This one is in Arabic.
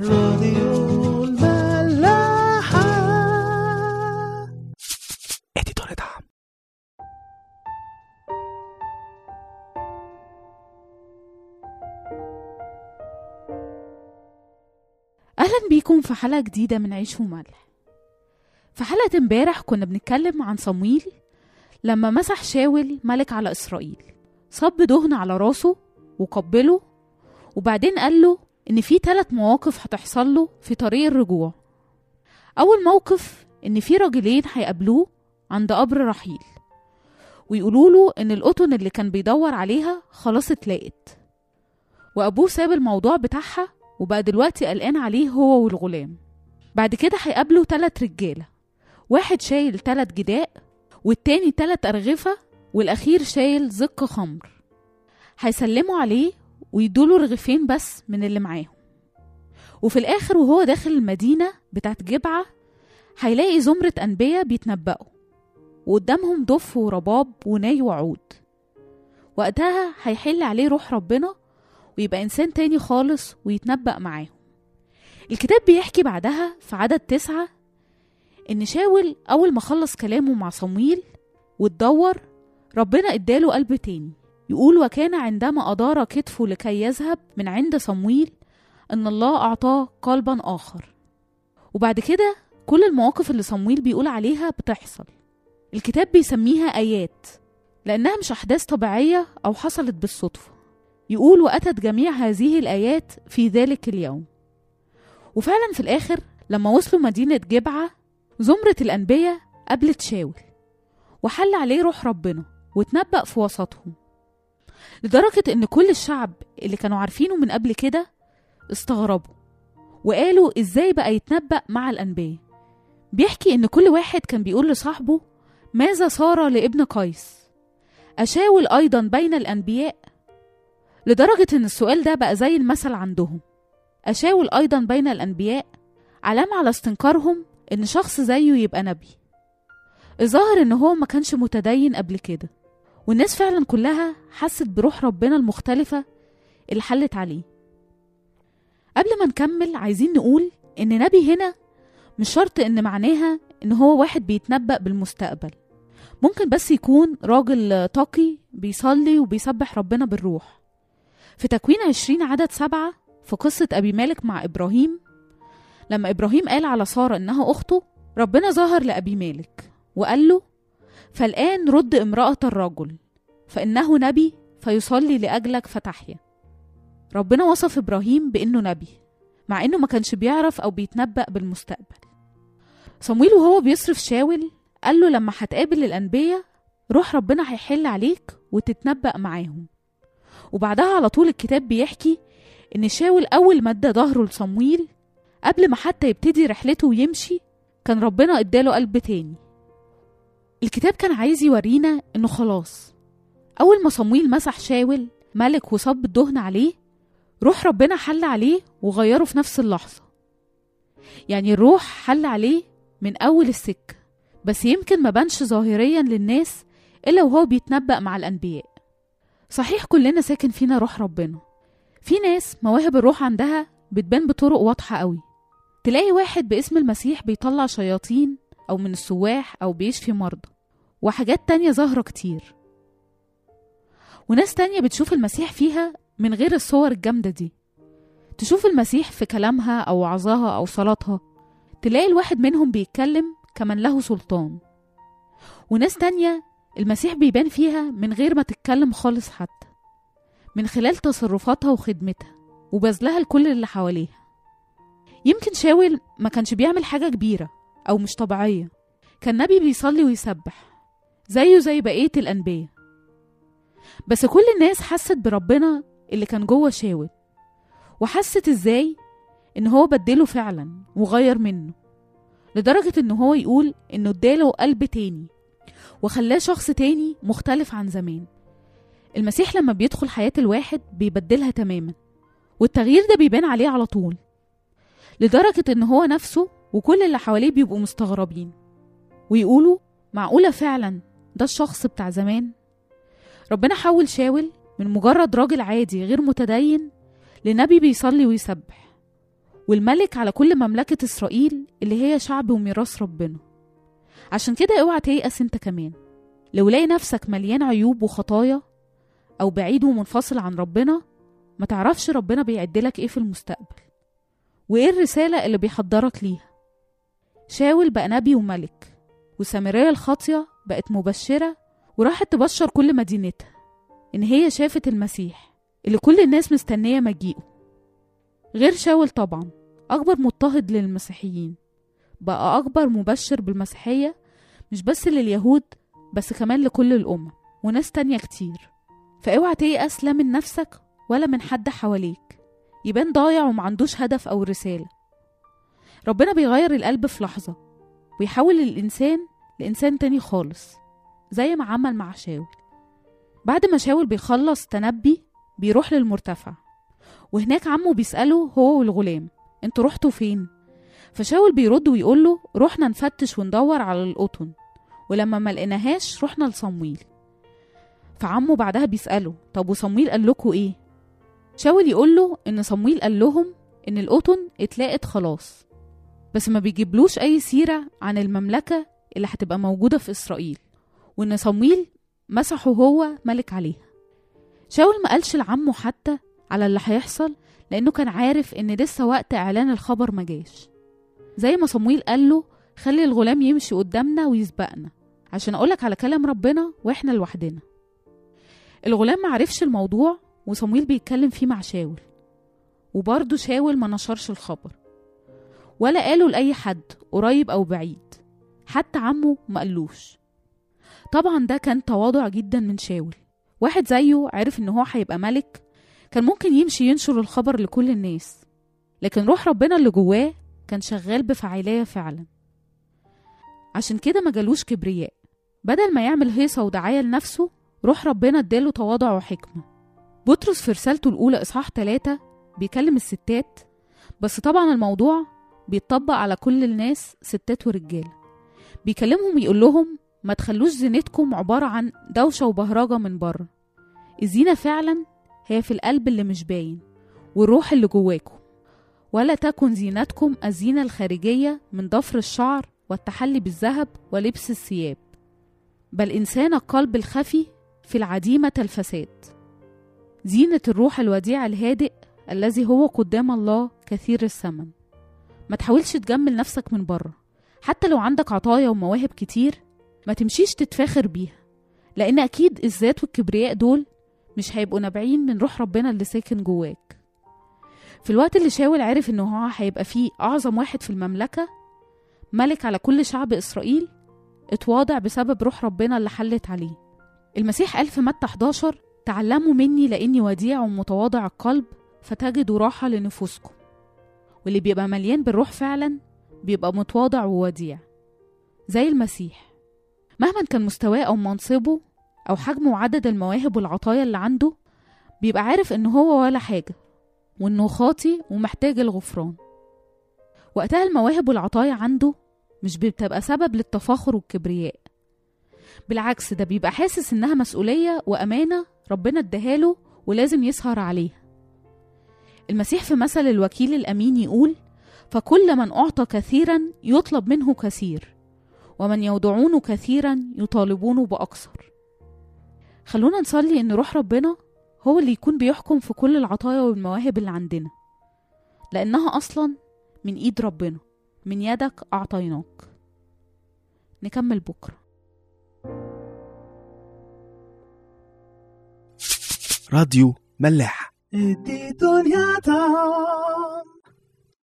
راديو الملاحة. اديتور دعم. أهلا بيكم في حلقة جديدة من عيش وملح. في حلقة امبارح كنا بنتكلم عن صمويل لما مسح شاول ملك على إسرائيل. صب دهن على راسه وقبله وبعدين قال له إن في ثلاث مواقف هتحصل له في طريق الرجوع. أول موقف إن في راجلين هيقابلوه عند قبر رحيل ويقولوا له إن القطن اللي كان بيدور عليها خلاص اتلاقت وأبوه ساب الموضوع بتاعها وبقى دلوقتي قلقان عليه هو والغلام. بعد كده هيقابلوا تلات رجالة واحد شايل تلات جداء والتاني تلات أرغفة والأخير شايل زق خمر. هيسلموا عليه ويدوله رغيفين بس من اللي معاهم. وفي الآخر وهو داخل المدينة بتاعت جبعة هيلاقي زمرة أنبياء بيتنبأوا وقدامهم دف ورباب وناي وعود. وقتها هيحل عليه روح ربنا ويبقى إنسان تاني خالص ويتنبأ معاهم. الكتاب بيحكي بعدها في عدد تسعة إن شاول أول ما خلص كلامه مع صمويل واتدور ربنا إداله قلب تاني. يقول وكان عندما أدار كتفه لكي يذهب من عند صمويل إن الله أعطاه قلبا آخر. وبعد كده كل المواقف اللي صمويل بيقول عليها بتحصل. الكتاب بيسميها آيات لأنها مش أحداث طبيعية أو حصلت بالصدفة. يقول وأتت جميع هذه الآيات في ذلك اليوم. وفعلا في الآخر لما وصلوا مدينة جبعة زمرة الأنبياء قابلت شاول وحل عليه روح ربنا واتنبأ في وسطهم. لدرجة إن كل الشعب اللي كانوا عارفينه من قبل كده استغربوا وقالوا إزاي بقى يتنبأ مع الأنبياء. بيحكي إن كل واحد كان بيقول لصاحبه ماذا صار لابن قيس؟ أشاول أيضا بين الأنبياء؟ لدرجة إن السؤال ده بقى زي المثل عندهم. أشاول أيضا بين الأنبياء؟ علامة على استنكارهم إن شخص زيه يبقى نبي. الظاهر إن هو ما كانش متدين قبل كده. والناس فعلا كلها حست بروح ربنا المختلفة اللي حلت عليه. قبل ما نكمل عايزين نقول إن نبي هنا مش شرط إن معناها إن هو واحد بيتنبأ بالمستقبل. ممكن بس يكون راجل تقي بيصلي وبيسبح ربنا بالروح. في تكوين عشرين عدد سبعة في قصة أبي مالك مع إبراهيم لما إبراهيم قال على سارة إنها أخته ربنا ظهر لأبي مالك وقال له فالآن رد امرأة الرجل فإنه نبي فيصلي لأجلك فتحيا. ربنا وصف إبراهيم بإنه نبي مع إنه ما كانش بيعرف أو بيتنبأ بالمستقبل. صمويل وهو بيصرف شاول قال له لما هتقابل الأنبياء روح ربنا هيحل عليك وتتنبأ معاهم. وبعدها على طول الكتاب بيحكي إن شاول أول ما ادى ظهره لصمويل قبل ما حتى يبتدي رحلته ويمشي كان ربنا اداله قلب تاني. الكتاب كان عايز يورينا إنه خلاص. أول ما صمويل مسح شاول ملك وصب الدهن عليه روح ربنا حل عليه وغيره في نفس اللحظة. يعني الروح حل عليه من أول السكة بس يمكن ما بانش ظاهريا للناس إلا وهو بيتنبأ مع الأنبياء. صحيح كلنا ساكن فينا روح ربنا. في ناس مواهب الروح عندها بتبان بطرق واضحة قوي. تلاقي واحد باسم المسيح بيطلع شياطين أو من السواح أو بيشفي مرضى وحاجات تانية ظاهرة كتير. وناس تانية بتشوف المسيح فيها من غير الصور الجامدة دي. تشوف المسيح في كلامها أو وعظها أو صلاتها تلاقي الواحد منهم بيتكلم كمن له سلطان. وناس تانية المسيح بيبان فيها من غير ما تتكلم خالص حتى من خلال تصرفاتها وخدمتها وبذلها لكل اللي حواليها. يمكن شاول ما كانش بيعمل حاجة كبيرة أو مش طبيعية. كان نبي بيصلي ويسبح زيه زي بقية الأنبياء. بس كل الناس حست بربنا اللي كان جوه شاول وحست إزاي إن هو بدله فعلا وغير منه لدرجة إن هو يقول إنه اداله قلب تاني وخلاه شخص تاني مختلف عن زمان. المسيح لما بيدخل حياة الواحد بيبدلها تماما والتغيير ده بيبان عليه على طول لدرجة إن هو نفسه وكل اللي حواليه بيبقوا مستغربين. ويقولوا معقولة فعلا ده الشخص بتاع زمان؟ ربنا حول شاول من مجرد راجل عادي غير متدين لنبي بيصلي ويسبح. والملك على كل مملكة إسرائيل اللي هي شعب وميراث ربنا. عشان كده اوعى تيأس انت كمان. لو لاقي نفسك مليان عيوب وخطايا أو بعيد ومنفصل عن ربنا ما تعرفش ربنا بيعدلك إيه في المستقبل. وإيه الرسالة اللي بيحضرك ليها؟ شاول بقى نبي وملك وسامرية الخاطية بقت مبشرة وراحت تبشر كل مدينتها إن هي شافت المسيح اللي كل الناس مستنية مجيئه. غير شاول طبعا أكبر مضطهد للمسيحيين. بقى أكبر مبشر بالمسيحية مش بس لليهود بس كمان لكل الأمم وناس تانية كتير. فأوعى تيأس لا من نفسك ولا من حد حواليك. يبان ضايع ومعندوش هدف أو رسالة. ربنا بيغير القلب في لحظة ويحول الإنسان لإنسان تاني خالص زي ما عمل مع شاول بعد ما شاول بيخلص تنبي بيروح للمرتفع وهناك عمه بيسأله هو والغلام أنتوا رحتوا فين؟ فشاول بيرد ويقول له رحنا نفتش وندور على القطن ولما ما لقيناهاش رحنا لصمويل فعمه بعدها بيسأله طب وصمويل قال لكم إيه؟ شاول يقول له إن صمويل قال لهم إن القطن اتلاقت خلاص بس ما بيجيبلوش أي سيرة عن المملكة اللي هتبقى موجودة في إسرائيل وإن صمويل مسحه هو ملك عليها. شاول ما قالش لعمه حتى على اللي هيحصل لأنه كان عارف إن لسه وقت إعلان الخبر ما جاش. زي ما صمويل قال له خلي الغلام يمشي قدامنا ويسبقنا عشان أقولك على كلام ربنا وإحنا لوحدنا. الغلام ما عرفش الموضوع وصمويل بيتكلم فيه مع شاول. وبرضه شاول ما نشرش الخبر. ولا قاله لأي حد قريب أو بعيد. حتى عمه ما قالوش. طبعا ده كان تواضع جدا من شاول. واحد زيه عرف إن هو هيبقى ملك كان ممكن يمشي ينشر الخبر لكل الناس. لكن روح ربنا اللي جواه كان شغال بفعالية فعلا. عشان كده ما جالوش كبرياء. بدل ما يعمل هيصة ودعاية لنفسه روح ربنا اداله تواضع وحكمة. بطرس في رسالته الأولى إصحاح 3 بيكلم الستات بس طبعا الموضوع بيتطبق على كل الناس ستات ورجالة بيكلمهم يقول لهم ما تخلوش زينتكم عبارة عن دوشة وبهرجة من بره. الزينة فعلا هي في القلب اللي مش باين والروح اللي جواكم. ولا تكن زينتكم الزينة الخارجية من ضفر الشعر والتحلي بالذهب ولبس الثياب. بل إنسان القلب الخفي في العديمة الفساد. زينة الروح الوديع الهادئ الذي هو قدام الله كثير الثمن. ما تحاولش تجمل نفسك من بره. حتى لو عندك عطايا ومواهب كتير ما تمشيش تتفاخر بيها. لأن أكيد الذات والكبرياء دول مش هيبقوا نابعين من روح ربنا اللي ساكن جواك. في الوقت اللي شاول عرف إن هو هيبقى فيه أعظم واحد في المملكة ملك على كل شعب إسرائيل اتواضع بسبب روح ربنا اللي حلت عليه. المسيح قال في متى 11 تعلموا مني لأني وديع ومتواضع القلب فتجدوا راحة لنفوسكم. واللي بيبقى مليان بالروح فعلا بيبقى متواضع ووديع زي المسيح. مهما كان مستواه أو منصبه أو حجمه وعدد المواهب والعطايا اللي عنده بيبقى عارف إن هو ولا حاجة وإنه خاطي ومحتاج الغفران. وقتها المواهب والعطايا عنده مش بتبقى سبب للتفاخر والكبرياء. بالعكس ده بيبقى حاسس إنها مسؤولية وأمانة ربنا اداهاله ولازم يسهر عليها. المسيح في مثل الوكيل الأمين يقول فكل من أعطى كثيرا يطلب منه كثير ومن يودعون كثيرا يطالبون بأكثر. خلونا نصلي إن روح ربنا هو اللي يكون بيحكم في كل العطايا والمواهب اللي عندنا لأنها أصلا من إيد ربنا من يدك أعطيناك. نكمل بكرة. راديو ملاح. Edito Niata.